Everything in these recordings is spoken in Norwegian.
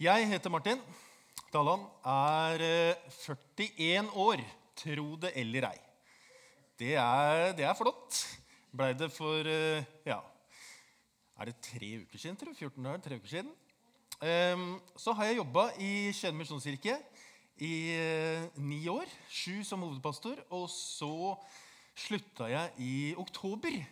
Jeg heter Martin Dalland, er eh, 41 år, tro det eller ei. Det er, det er flott. Blei det for eh, ja, er det tre uker siden, tror jeg? 14 dager, tre uker siden. Ehm, så har jeg jobba i Skien misjonskirke i eh, ni år. Sju som hovedpastor. Og så slutta jeg i oktober.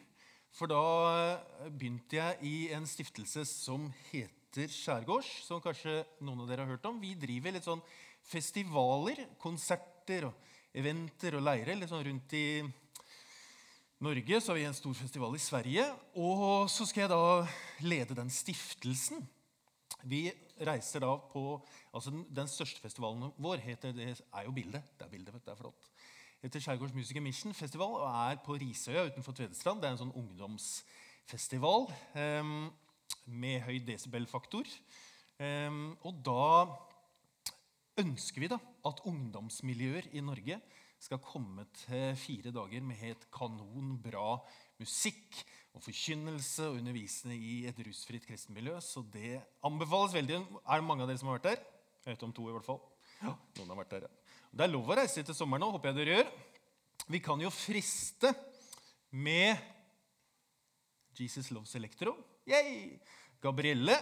For da eh, begynte jeg i en stiftelse som heter Skjærgårds, som kanskje noen av dere har hørt om. Vi driver litt sånn festivaler, konserter og eventer og leirer litt sånn rundt i Norge. Så har vi en stor festival i Sverige. Og så skal jeg da lede den stiftelsen. Vi reiser da på altså den, største festivalen vår heter, det er jo Bildet. Det er bildet, det er flott. Heter Skjærgårds Music Mission Festival og er på Risøya utenfor Tvedestrand. Det er en sånn ungdomsfestival. Um, med høy desibelfaktor. Ehm, og da ønsker vi da at ungdomsmiljøer i Norge skal komme til fire dager med helt kanonbra musikk og forkynnelse og undervisning i et rusfritt kristenmiljø. Så det anbefales veldig. Er det mange av dere som har vært der? Jeg vet om to i hvert fall. Ja, noen har vært der, ja. Det er lov å reise til sommeren nå. håper jeg dere gjør. Vi kan jo friste med Jesus Loves Electro. Yay! Gabrielle.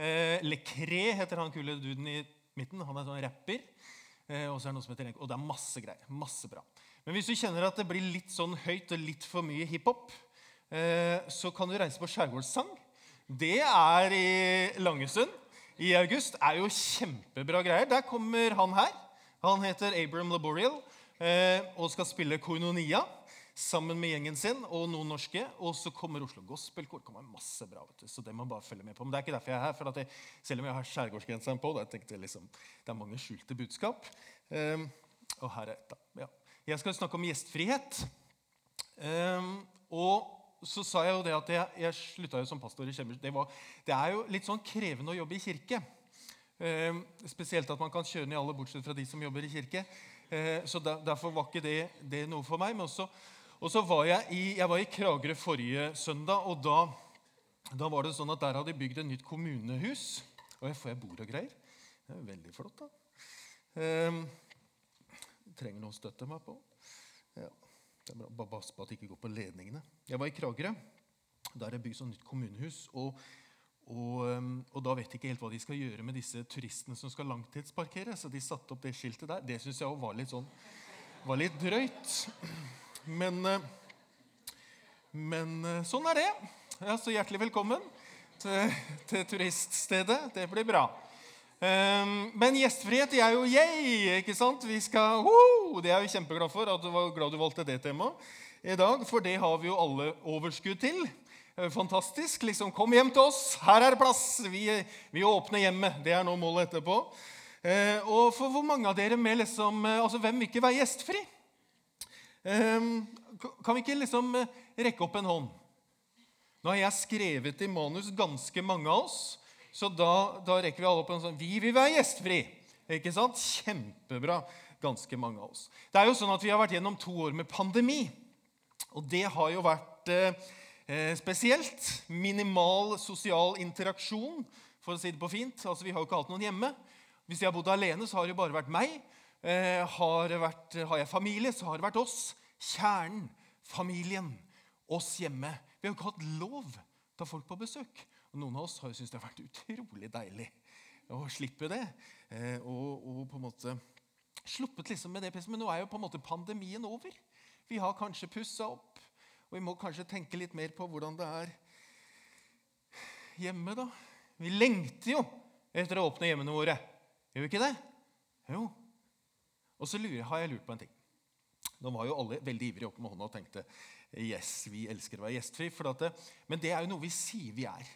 Eh, Lecré heter han kule duden i midten. Han er sånn rapper. Eh, og så er det noe som heter Og det er masse greier. Masse bra. Men hvis du kjenner at det blir litt sånn høyt og litt for mye hiphop, eh, så kan du reise på skjærgårdssang. Det er i Langesund i august. er jo kjempebra greier. Der kommer han her. Han heter Abram Laboriel eh, og skal spille Koinonia sammen med gjengen sin og noen norske. Og så kommer Oslo Gospelkor. Kommer masse bra, vet du. så det må man bare følge med på. Men det er ikke derfor jeg er her. for jeg, Selv om jeg har skjærgårdsgenseren på, da, jeg liksom, det er mange skjulte budskap. Um, og her er et, da. Ja. Jeg skal snakke om gjestfrihet. Um, og så sa jeg jo det at jeg, jeg slutta jo som pastor i Kjemmer. Det, det, er jo litt sånn krevende å jobbe i kirke. Um, spesielt at man kan kjøre ned alle bortsett fra de som jobber i kirke. Uh, så der, Derfor var ikke det, det noe for meg. Men også og så var jeg i, jeg var i Kragerø forrige søndag, og da, da, var det sånn at der hadde de bygd et nytt kommunehus. Og jeg får jeg bord og greier. Det er veldig flott, da. Um, trenger noen å støtte meg på. Ja, det er bra. Bare pass på at det ikke går på ledningene. Jeg var i Kragerø. Der er det bygd sånn nytt kommunehus. Og, og, ehm, og, da vet de ikke helt hva de skal gjøre med disse turistene som skal langtidsparkere. Så de satte opp det skiltet der. Det syns jeg var litt sånn var litt drøyt. Men, eh, men eh, sånn er det. Ja, så hjertelig velkommen til, til turiststedet. Det blir bra. Um, men gjestfrihet er jo yay! ikke sant? Vi skal, oh, Det er vi kjempeglad for. at du var glad du valgte det temaet i dag. For det har vi jo alle overskudd til. Fantastisk. liksom, Kom hjem til oss. Her er det plass. Vi, vi åpner hjemmet. Det er nå målet etterpå. Og for hvor mange av dere med liksom, altså Hvem vil ikke være gjestfri? Ehm, kan vi ikke liksom eh, rekke opp en hånd? Nå har jeg skrevet i manus ganske mange av oss, så da, da rekker vi alle opp en sånn Vi vil være gjestfri. Ikke sant? Kjempebra. Ganske mange av oss. Det er jo sånn at Vi har vært gjennom to år med pandemi. Og det har jo vært eh, eh spesielt. Minimal sosial interaksjon, for å si det på fint. Altså, Vi har jo ikke hatt noen hjemme. Hvis jeg har bodd alene, så har det jo bare vært meg. Eh, har, vært, har, jeg familie, så har det vært oss. Kjernen, familien, oss hjemme. Vi har jo ikke hatt lov til å ha folk på besøk. Og Noen av oss har jo syntes det har vært utrolig deilig å slippe det. Eh, og, og, på en måte sluppet liksom med det. Men nå er jo på en måte pandemien over. Vi har kanskje pussa opp, og vi må kanskje tenke litt mer på hvordan det er hjemme. da. Vi lengter jo etter å åpne hjemmene våre. Gjør vi ikke det? Jo, og så lurer, har jeg lurt på en ting. Nå var jo alle veldig ivrige opp med hånda og tenkte yes, vi elsker å være gjestfri. Det, men det er jo noe vi sier vi er.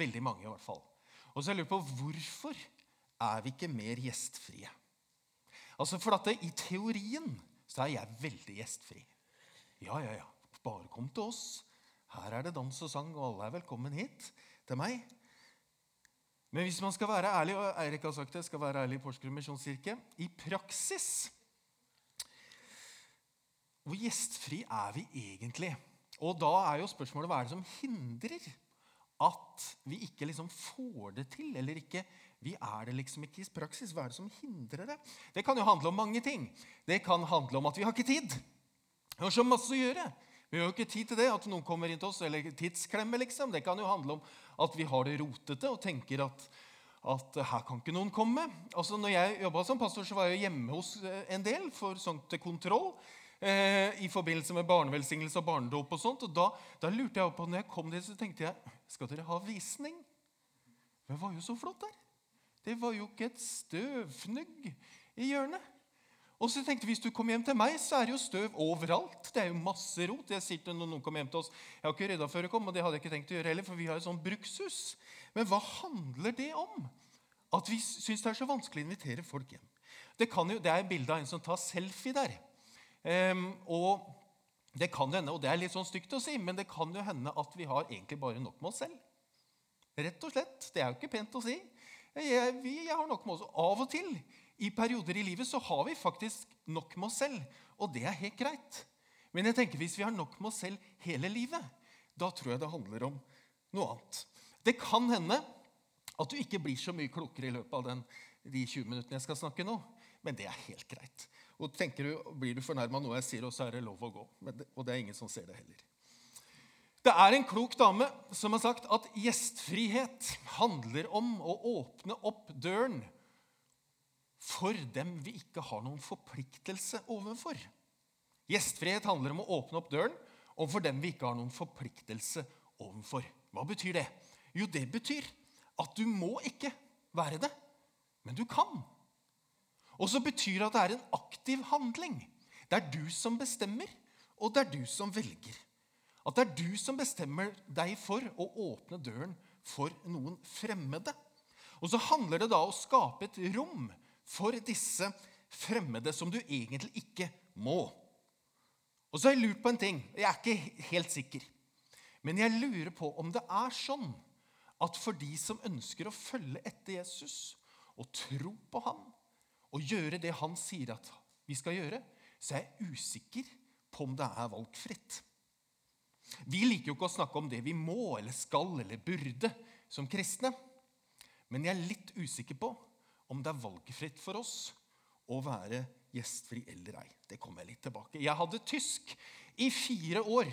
Veldig mange, i hvert fall. Og så har jeg lurt på hvorfor er vi ikke mer gjestfrie? Altså, For at det, i teorien så er jeg veldig gjestfri. Ja, ja, ja. Bare kom til oss. Her er det dans og sang, og alle er velkommen hit til meg. Men hvis man skal være ærlig, og Eirik har sagt det, skal være ærlig i Porsgrunn misjonskirke I praksis Hvor gjestfri er vi egentlig? Og da er jo spørsmålet hva er det som hindrer at vi ikke liksom får det til, eller ikke vi er det liksom ikke i praksis. Hva er det som hindrer det? Det kan jo handle om mange ting. Det kan handle om at vi har ikke tid. Vi har så masse å gjøre. Vi har jo ikke tid til det, at noen kommer inn til oss, eller tidsklemme, liksom. Det kan jo handle om at vi har det rotete og tenker at, at her kan ikke noen komme. Altså, når jeg jobba som pastor, så var jeg hjemme hos eh, en del for sånn til kontroll. Eh, I forbindelse med barnevelsignelse og barnedåp og sånt. Og da, da, lurte jeg på, når jeg kom dit, så tenkte jeg skal dere ha visning? Det var jo så flott der. Det var jo ikke et støvfnugg i hjørnet. Og så tenkte jeg, Hvis du kommer hjem til meg, så er det jo støv overalt. Det er jo masse rot. Jeg sier til når noen kommer hjem til oss, Jeg har ikke rydda før jeg kom, og det hadde jeg ikke tenkt å gjøre heller, for vi har jo sånn brukshus. Men hva handler det om? At vi syns det er så vanskelig å invitere folk hjem. Det, jo, det er bilde av en som tar selfie der. Um, og det kan hende, og det er litt sånn stygt å si, men det kan jo hende at vi har egentlig bare nok med oss selv. Rett og slett. Det er jo ikke pent å si. Jeg, vi, jeg har nok med oss. Av og til i perioder i livet så har vi faktisk nok med oss selv, og det er helt greit. Men jeg tenker hvis vi har nok med oss selv hele livet, da tror jeg det handler om noe annet. Det kan hende at du ikke blir så mye klokere i løpet av den, de 20 minuttene jeg skal snakke nå, men det er helt greit. Og tenker du, Blir du fornærma nå jeg sier, og så er det lov å gå. Det, og det er ingen som ser det heller. Det er en klok dame som har sagt at gjestfrihet handler om å åpne opp døren for dem vi ikke har noen forpliktelse overfor. Gjestfrihet handler om å åpne opp døren overfor dem vi ikke har noen forpliktelse overfor. Hva betyr det? Jo, det betyr at du må ikke være det, men du kan. Og så betyr det at det er en aktiv handling. Det er du som bestemmer, og det er du som velger. At det er du som bestemmer deg for å åpne døren for noen fremmede. Og så handler det da om å skape et rom for disse fremmede som du egentlig ikke må. Og så har jeg lurt på en ting. Jeg er ikke helt sikker. Men jeg lurer på om det er sånn at for de som ønsker å følge etter Jesus og tro på ham og gjøre det han sier at vi skal gjøre, så er jeg usikker på om det er valgfritt. Vi liker jo ikke å snakke om det vi må eller skal eller burde som kristne. Men jeg er litt usikker på om det er valgfritt for oss å være gjestfri eller ei. Det kommer jeg litt tilbake. Jeg hadde tysk i fire år.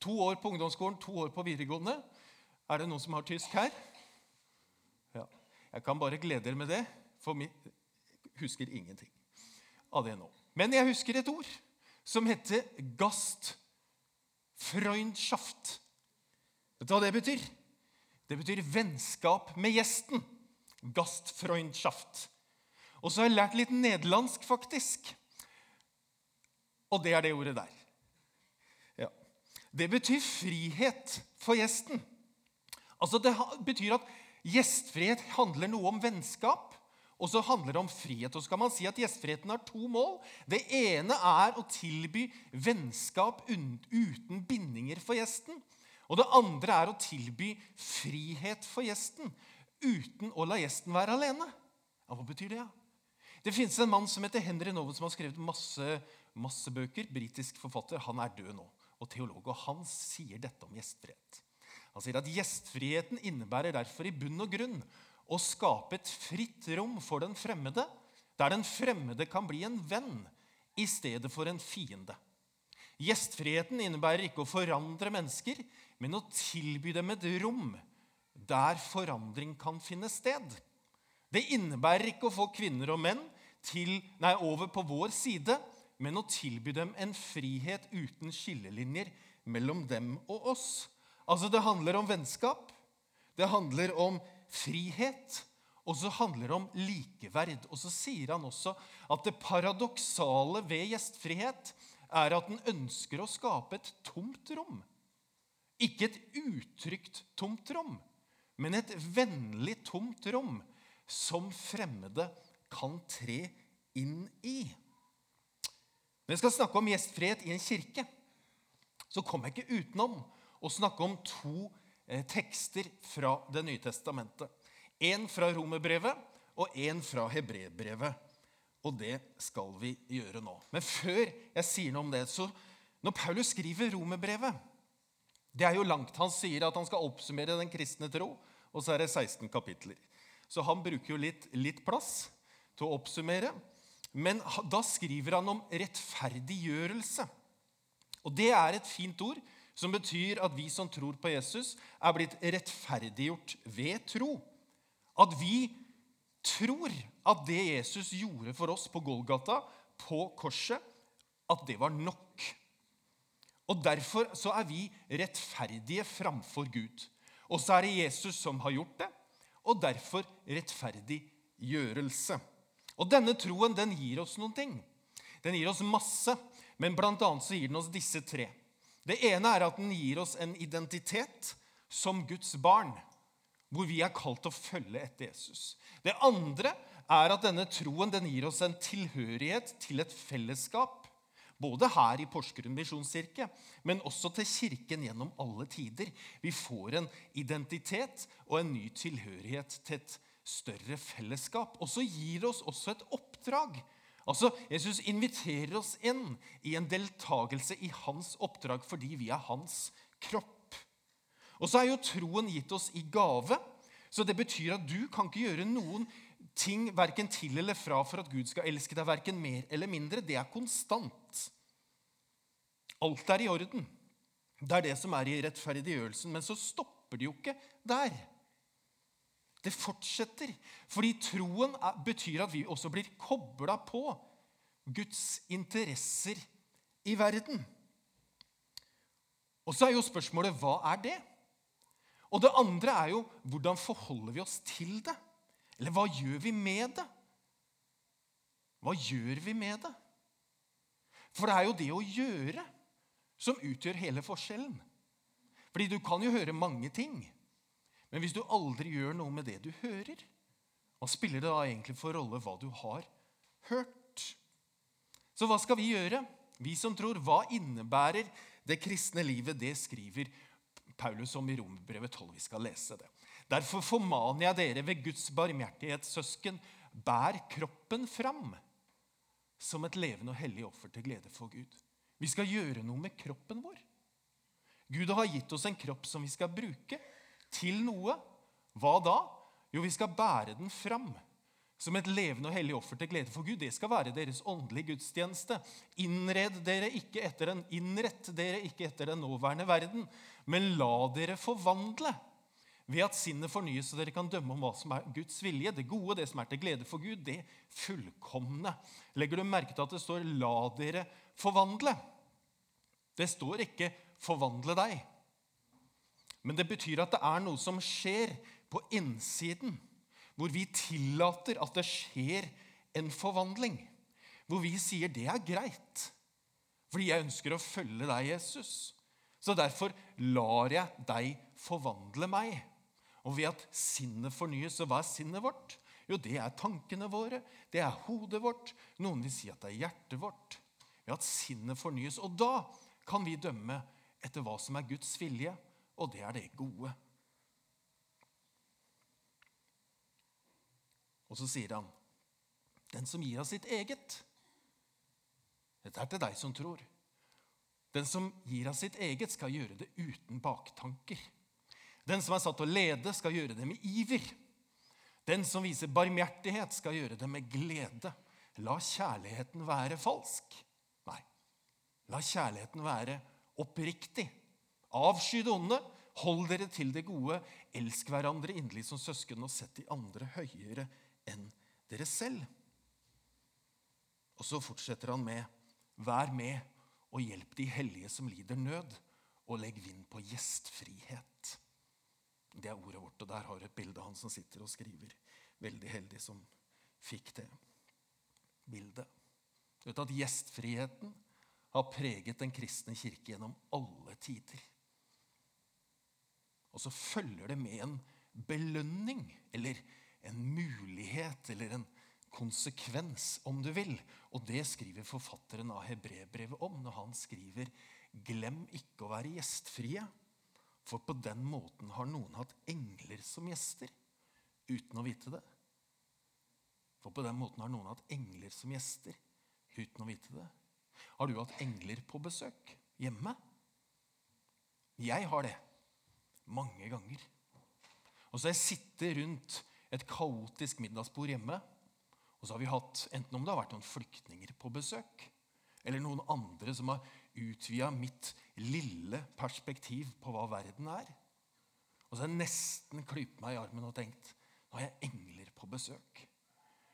To år på ungdomsskolen, to år på videregående. Er det noen som har tysk her? Ja. Jeg kan bare glede dere med det, for jeg husker ingenting av det nå. Men jeg husker et ord som heter gastfreundschaft. Vet du hva det betyr? Det betyr vennskap med gjesten. Gastfreundschaft. Og så har jeg lært litt nederlandsk, faktisk. Og det er det ordet der. Ja. Det betyr frihet for gjesten. Altså Det betyr at gjestfrihet handler noe om vennskap, og så handler det om frihet. Og så kan man si at Gjestfriheten har to mål. Det ene er å tilby vennskap uten bindinger for gjesten. Og det andre er å tilby frihet for gjesten uten å la gjesten være alene. Ja, Hva betyr det? Ja? Det finnes en mann som heter Henry Noven, som har skrevet masse, masse bøker. Britisk forfatter. Han er død nå og teolog. og Han sier dette om gjestfrihet. Han sier at gjestfriheten innebærer derfor i bunn og grunn å skape et fritt rom for den fremmede, der den fremmede kan bli en venn i stedet for en fiende. Gjestfriheten innebærer ikke å forandre mennesker, men å tilby dem et rom der forandring kan finne sted. Det innebærer ikke å få kvinner og menn til, nei, over på vår side, men å tilby dem en frihet uten skillelinjer mellom dem og oss. Altså, Det handler om vennskap, det handler om frihet, og så handler det om likeverd. Og så sier han også at det paradoksale ved gjestfrihet er at den ønsker å skape et tomt rom. Ikke et utrygt tomt rom, men et vennlig, tomt rom som fremmede kan tre inn i. Når jeg skal snakke om gjestfrihet i en kirke, så kommer jeg ikke utenom å snakke om to eh, tekster fra Det nye testamentet. En fra romerbrevet og en fra hebreerbrevet. Og det skal vi gjøre nå. Men før jeg sier noe om det, så når Paulus skriver romerbrevet Det er jo langt. Han sier at han skal oppsummere den kristne tro og så er det 16 kapitler. så han bruker jo litt, litt plass til å oppsummere. Men da skriver han om rettferdiggjørelse. Og det er et fint ord som betyr at vi som tror på Jesus, er blitt rettferdiggjort ved tro. At vi tror at det Jesus gjorde for oss på Golgata, på korset, at det var nok. Og Derfor så er vi rettferdige framfor Gud. Og så er det Jesus som har gjort det, og derfor rettferdiggjørelse. Og denne troen den gir oss noen ting. Den gir oss masse, men bl.a. så gir den oss disse tre. Det ene er at den gir oss en identitet som Guds barn, hvor vi er kalt til å følge etter Jesus. Det andre er at denne troen den gir oss en tilhørighet til et fellesskap. Både her i Porsgrunn misjonskirke, men også til Kirken gjennom alle tider. Vi får en identitet og en ny tilhørighet til et større fellesskap. Og så gir det oss også et oppdrag. Altså, Jesus inviterer oss inn i en deltakelse i hans oppdrag fordi vi er hans kropp. Og så er jo troen gitt oss i gave, så det betyr at du kan ikke gjøre noen ting verken til eller fra for at Gud skal elske deg verken mer eller mindre. Det er konstant. Alt er i orden. Det er det som er i rettferdiggjørelsen. Men så stopper det jo ikke der. Det fortsetter. Fordi troen betyr at vi også blir kobla på Guds interesser i verden. Og så er jo spørsmålet hva er det? Og det andre er jo hvordan forholder vi oss til det? Eller hva gjør vi med det? Hva gjør vi med det? For det er jo det å gjøre som utgjør hele forskjellen. Fordi du kan jo høre mange ting. Men hvis du aldri gjør noe med det du hører, hva spiller det da egentlig for rolle hva du har hørt? Så hva skal vi gjøre? Vi som tror, hva innebærer det kristne livet? Det skriver Paulus om i Romerbrevet 12. Vi skal lese det. Derfor formaner jeg dere ved Guds barmhjertighet, søsken, bær kroppen fram som et levende og hellig offer til glede for Gud. Vi skal gjøre noe med kroppen vår. Gud har gitt oss en kropp som vi skal bruke til noe. Hva da? Jo, vi skal bære den fram som et levende og hellig offer til glede for Gud. Det skal være deres åndelige gudstjeneste. Innred dere ikke etter den, innrett dere ikke etter den nåværende verden, men la dere forvandle ved at sinnet fornyes, så dere kan dømme om hva som er Guds vilje. Det gode, det som er til glede for Gud, det fullkomne. Legger du merke til at det står 'la dere forvandle'? Det står ikke 'forvandle deg'. Men det betyr at det er noe som skjer på innsiden, hvor vi tillater at det skjer en forvandling. Hvor vi sier det er greit, fordi jeg ønsker å følge deg, Jesus. Så derfor lar jeg deg forvandle meg. Og ved at sinnet fornyes, og hva er sinnet vårt? Jo, det er tankene våre, det er hodet vårt. Noen vil si at det er hjertet vårt. Ved at sinnet fornyes. Og da kan vi dømme etter hva som er Guds vilje, og det er det gode. Og så sier han, 'Den som gir av sitt eget' Dette er til deg som tror. Den som gir av sitt eget, skal gjøre det uten baktanker. Den som er satt til å lede, skal gjøre det med iver. Den som viser barmhjertighet, skal gjøre det med glede. La kjærligheten være falsk. La kjærligheten være oppriktig. Avsky det onde, hold dere til det gode, elsk hverandre inderlig som søsken og sett de andre høyere enn dere selv. Og så fortsetter han med Vær med og hjelp de hellige som lider nød, og legg vind på gjestfrihet. Det er ordet vårt, og der har du et bilde av han som sitter og skriver. Veldig heldig som fikk det bildet. Du vet at gjestfriheten har preget den kristne kirke gjennom alle tider. Og så følger det med en belønning eller en mulighet eller en konsekvens, om du vil. Og det skriver forfatteren av Hebrebrevet om når han skriver Glem ikke å være gjestfrie, for på den måten har noen hatt engler som gjester uten å vite det. For på den måten har noen hatt engler som gjester uten å vite det. Har du hatt engler på besøk hjemme? Jeg har det. Mange ganger. Og så har jeg sittet rundt et kaotisk middagsbord hjemme. Og så har vi hatt, enten om det har vært noen flyktninger på besøk, eller noen andre som har utvida mitt lille perspektiv på hva verden er. Og så har jeg nesten klypt meg i armen og tenkt nå har jeg engler på besøk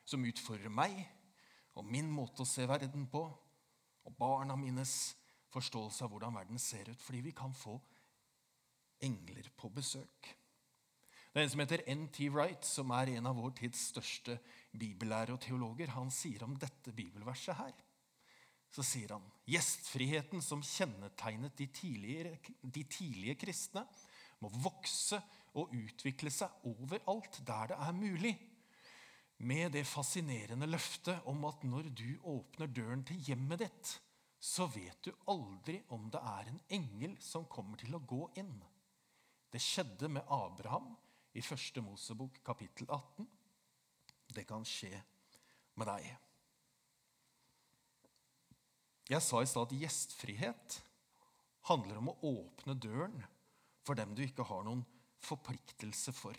som utfordrer meg og min måte å se verden på, og barna mines forståelse av hvordan verden ser ut, fordi vi kan få engler på besøk. Det er en som heter N.T. Wright, som er en av vår tids største bibellærere og teologer. Han sier om dette bibelverset her så sier han gjestfriheten som kjennetegnet de de tidlige kristne, må vokse og utvikle seg overalt der det er mulig med det fascinerende løftet om at når du åpner døren til hjemmet ditt, så vet du aldri om det er en engel som kommer til å gå inn. Det skjedde med Abraham i første Mosebok kapittel 18. Det kan skje med deg. Jeg sa i stad at gjestfrihet handler om å åpne døren for dem du ikke har noen forpliktelse for.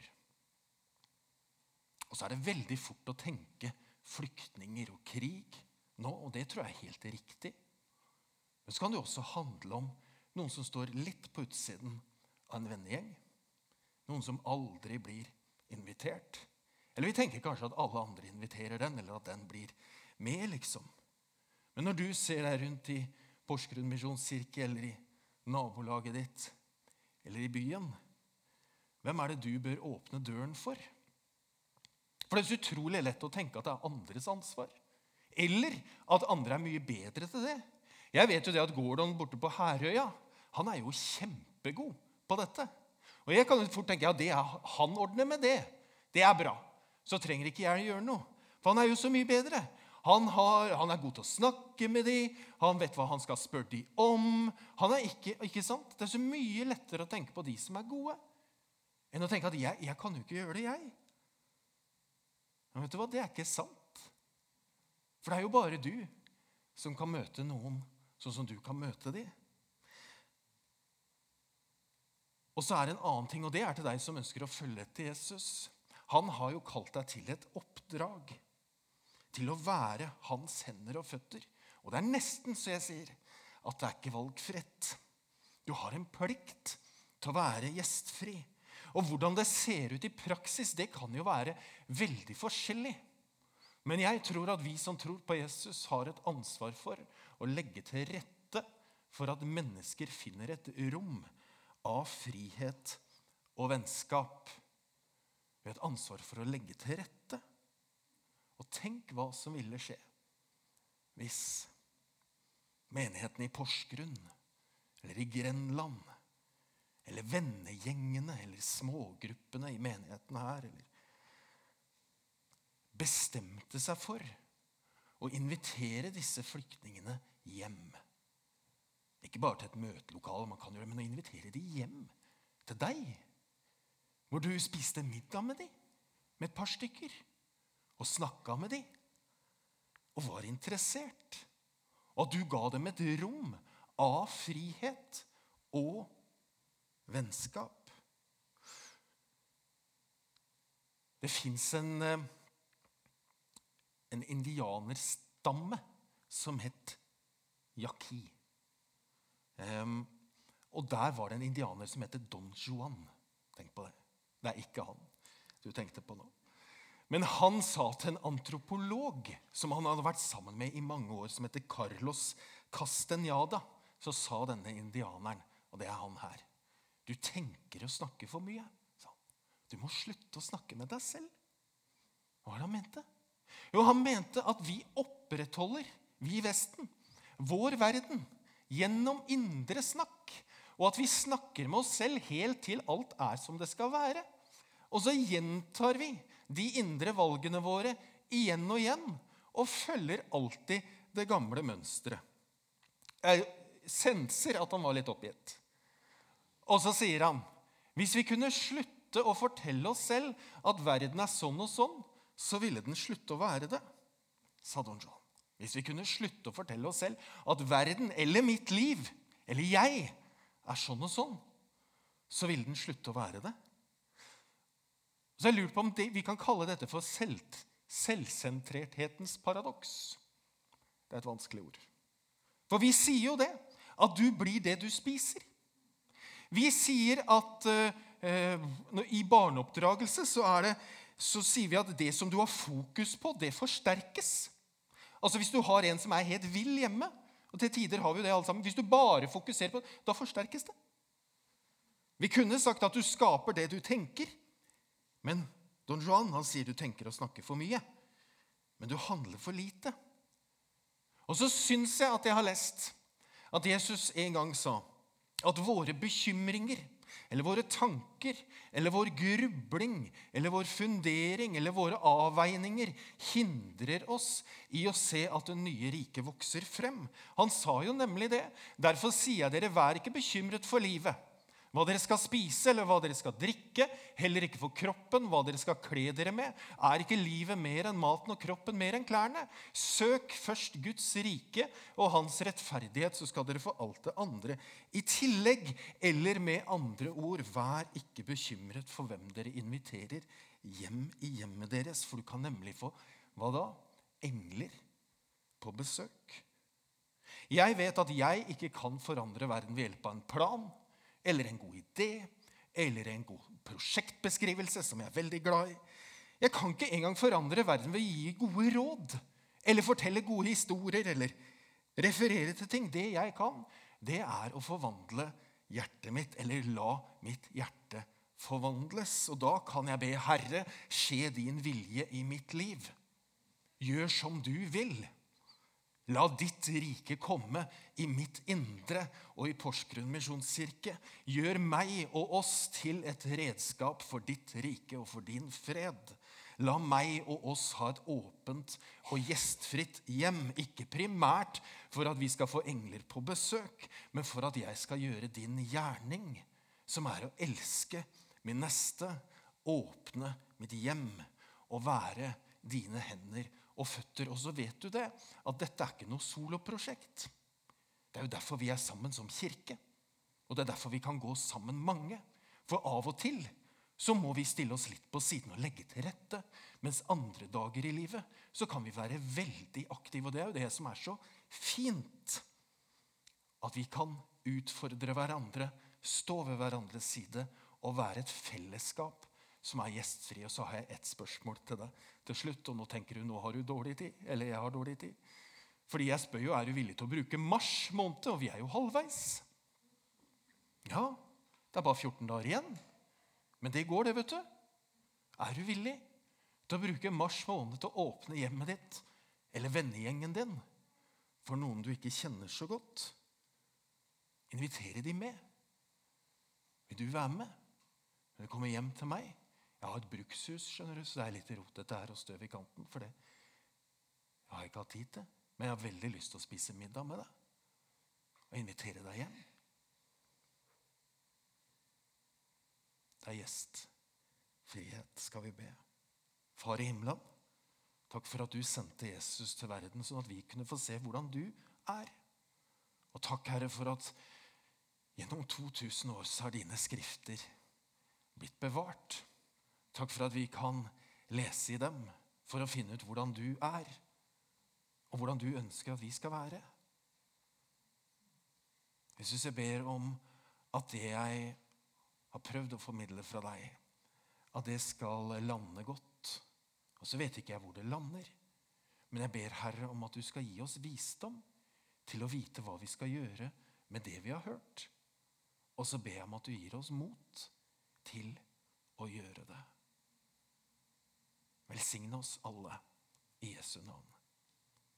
Og så er det veldig fort å tenke flyktninger og krig nå, og det tror jeg er helt riktig. Men så kan det jo også handle om noen som står litt på utsiden av en vennegjeng. Noen som aldri blir invitert. Eller vi tenker kanskje at alle andre inviterer den, eller at den blir med, liksom. Men når du ser deg rundt i Porsgrunn misjonskirke eller i nabolaget ditt eller i byen, hvem er det du bør åpne døren for? For det er så utrolig lett å tenke at det er andres ansvar. Eller at andre er mye bedre til det. Jeg vet jo det at Gordon borte på Herøya han er jo kjempegod på dette. Og jeg kan fort tenke ja, det er, han ordner med det. Det er bra. Så trenger ikke jeg gjøre noe. For han er jo så mye bedre. Han, har, han er god til å snakke med dem, han vet hva han skal spørre dem om. Han er ikke, ikke sant? Det er så mye lettere å tenke på de som er gode, enn å tenke at jeg, jeg kan jo ikke gjøre det, jeg. Men vet du hva? Det er ikke sant. For det er jo bare du som kan møte noen sånn som du kan møte dem. Og så er det en annen ting, og det er til deg som ønsker å følge etter Jesus. Han har jo kalt deg til et oppdrag. Til å være hans hender og føtter. Og det er nesten så jeg sier at det er ikke valgfritt. Du har en plikt til å være gjestfri. Og hvordan det ser ut i praksis, det kan jo være veldig forskjellig. Men jeg tror at vi som tror på Jesus, har et ansvar for å legge til rette for at mennesker finner et rom av frihet og vennskap. Vi har et ansvar for å legge til rette. Og tenk hva som ville skje hvis menigheten i Porsgrunn eller i Grenland eller vennegjengene eller smågruppene i menigheten her eller bestemte seg for å invitere disse flyktningene hjem. Ikke bare til et møtelokale, man kan gjøre, men å invitere dem hjem til deg. Hvor du spiste middag med dem, med et par stykker, og snakka med dem, og var interessert. Og du ga dem et rom av frihet og vennskap. Det fins en, eh, en indianerstamme som het yaki. Um, og der var det en indianer som het Don Juan. Tenk på det. Det er ikke han du tenkte på nå. Men han sa til en antropolog som han hadde vært sammen med i mange år, som heter Carlos Castenada, så sa denne indianeren, og det er han her du tenker og snakker for mye. sa han. Du må slutte å snakke med deg selv. Hva var det han mente? Jo, han mente at vi opprettholder, vi i Vesten, vår verden gjennom indre snakk. Og at vi snakker med oss selv helt til alt er som det skal være. Og så gjentar vi de indre valgene våre igjen og igjen og følger alltid det gamle mønsteret. Jeg senser at han var litt oppgitt. Og så sier han hvis vi kunne slutte å fortelle oss selv at verden er sånn og sånn, så ville den slutte å være det, sa Don John. Hvis vi kunne slutte å fortelle oss selv at verden eller mitt liv eller jeg er sånn og sånn, så ville den slutte å være det. Så jeg lurer på om det, Vi kan kalle dette for selv, selvsentrerthetens paradoks. Det er et vanskelig ord. For vi sier jo det, at du blir det du spiser. Vi sier at eh, i barneoppdragelse så, det, så, sier vi at det som du har fokus på, det forsterkes. Altså Hvis du har en som er helt vill hjemme, og til tider har vi jo det alle sammen, hvis du bare fokuserer på det, da forsterkes det. Vi kunne sagt at du skaper det du tenker, men Don Juan han sier du tenker og snakker for mye. Men du handler for lite. Og så syns jeg at jeg har lest at Jesus en gang sa at våre bekymringer eller våre tanker eller vår grubling eller vår fundering eller våre avveininger hindrer oss i å se at det nye riket vokser frem. Han sa jo nemlig det. Derfor sier jeg dere, vær ikke bekymret for livet hva dere skal spise eller hva dere skal drikke, heller ikke for kroppen, hva dere skal kle dere med. Er ikke livet mer enn maten og kroppen mer enn klærne? Søk først Guds rike og hans rettferdighet, så skal dere få alt det andre i tillegg. Eller med andre ord, vær ikke bekymret for hvem dere inviterer hjem i hjemmet deres, for du kan nemlig få hva da? Engler på besøk. Jeg vet at jeg ikke kan forandre verden ved hjelp av en plan eller en god idé eller en god prosjektbeskrivelse, som jeg er veldig glad i. Jeg kan ikke engang forandre verden ved å gi gode råd eller fortelle gode historier eller referere til ting. Det jeg kan, det er å forvandle hjertet mitt, eller la mitt hjerte forvandles. Og da kan jeg be Herre, skje din vilje i mitt liv. Gjør som du vil. La ditt rike komme i mitt indre og i Porsgrunn misjonskirke. Gjør meg og oss til et redskap for ditt rike og for din fred. La meg og oss ha et åpent og gjestfritt hjem, ikke primært for at vi skal få engler på besøk, men for at jeg skal gjøre din gjerning, som er å elske min neste, åpne mitt hjem og være dine hender og føtter. Og så vet du det, at dette er ikke noe soloprosjekt. Det er jo derfor vi er sammen som kirke. Og det er derfor vi kan gå sammen mange. For av og til så må vi stille oss litt på siden og legge til rette. Mens andre dager i livet så kan vi være veldig aktive. Og det er jo det som er så fint. At vi kan utfordre hverandre, stå ved hverandres side og være et fellesskap som er gjestfri. Og så har jeg ett spørsmål til deg til slutt. Og nå tenker du nå har du dårlig tid. Eller jeg har dårlig tid. Fordi jeg spør jo er du villig til å bruke mars måned, og vi er jo halvveis. Ja, det er bare 14 dager igjen. Men det går, det, vet du. Er du villig til å bruke mars måned til å åpne hjemmet ditt eller vennegjengen din for noen du ikke kjenner så godt? Invitere de med. Vil du være med? Vil du komme hjem til meg? Jeg har et brukshus, skjønner du, så det er litt rotete her og støv i kanten. For det jeg har ikke hatt tid til. Men jeg har veldig lyst til å spise middag med deg og invitere deg hjem. Det er gjestfrihet, skal vi be. Far i himmelen, takk for at du sendte Jesus til verden, sånn at vi kunne få se hvordan du er. Og takk, Herre, for at gjennom 2000 år så har dine skrifter blitt bevart. Takk for at vi kan lese i dem for å finne ut hvordan du er, og hvordan du ønsker at vi skal være. Jesus, jeg ber om at det jeg har prøvd å formidle fra deg, at det skal lande godt. Og så vet ikke jeg hvor det lander. Men jeg ber, Herre, om at du skal gi oss visdom til å vite hva vi skal gjøre med det vi har hørt. Og så ber jeg om at du gir oss mot til å gjøre det. Velsigne oss alle i Jesu navn.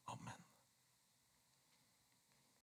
Amen.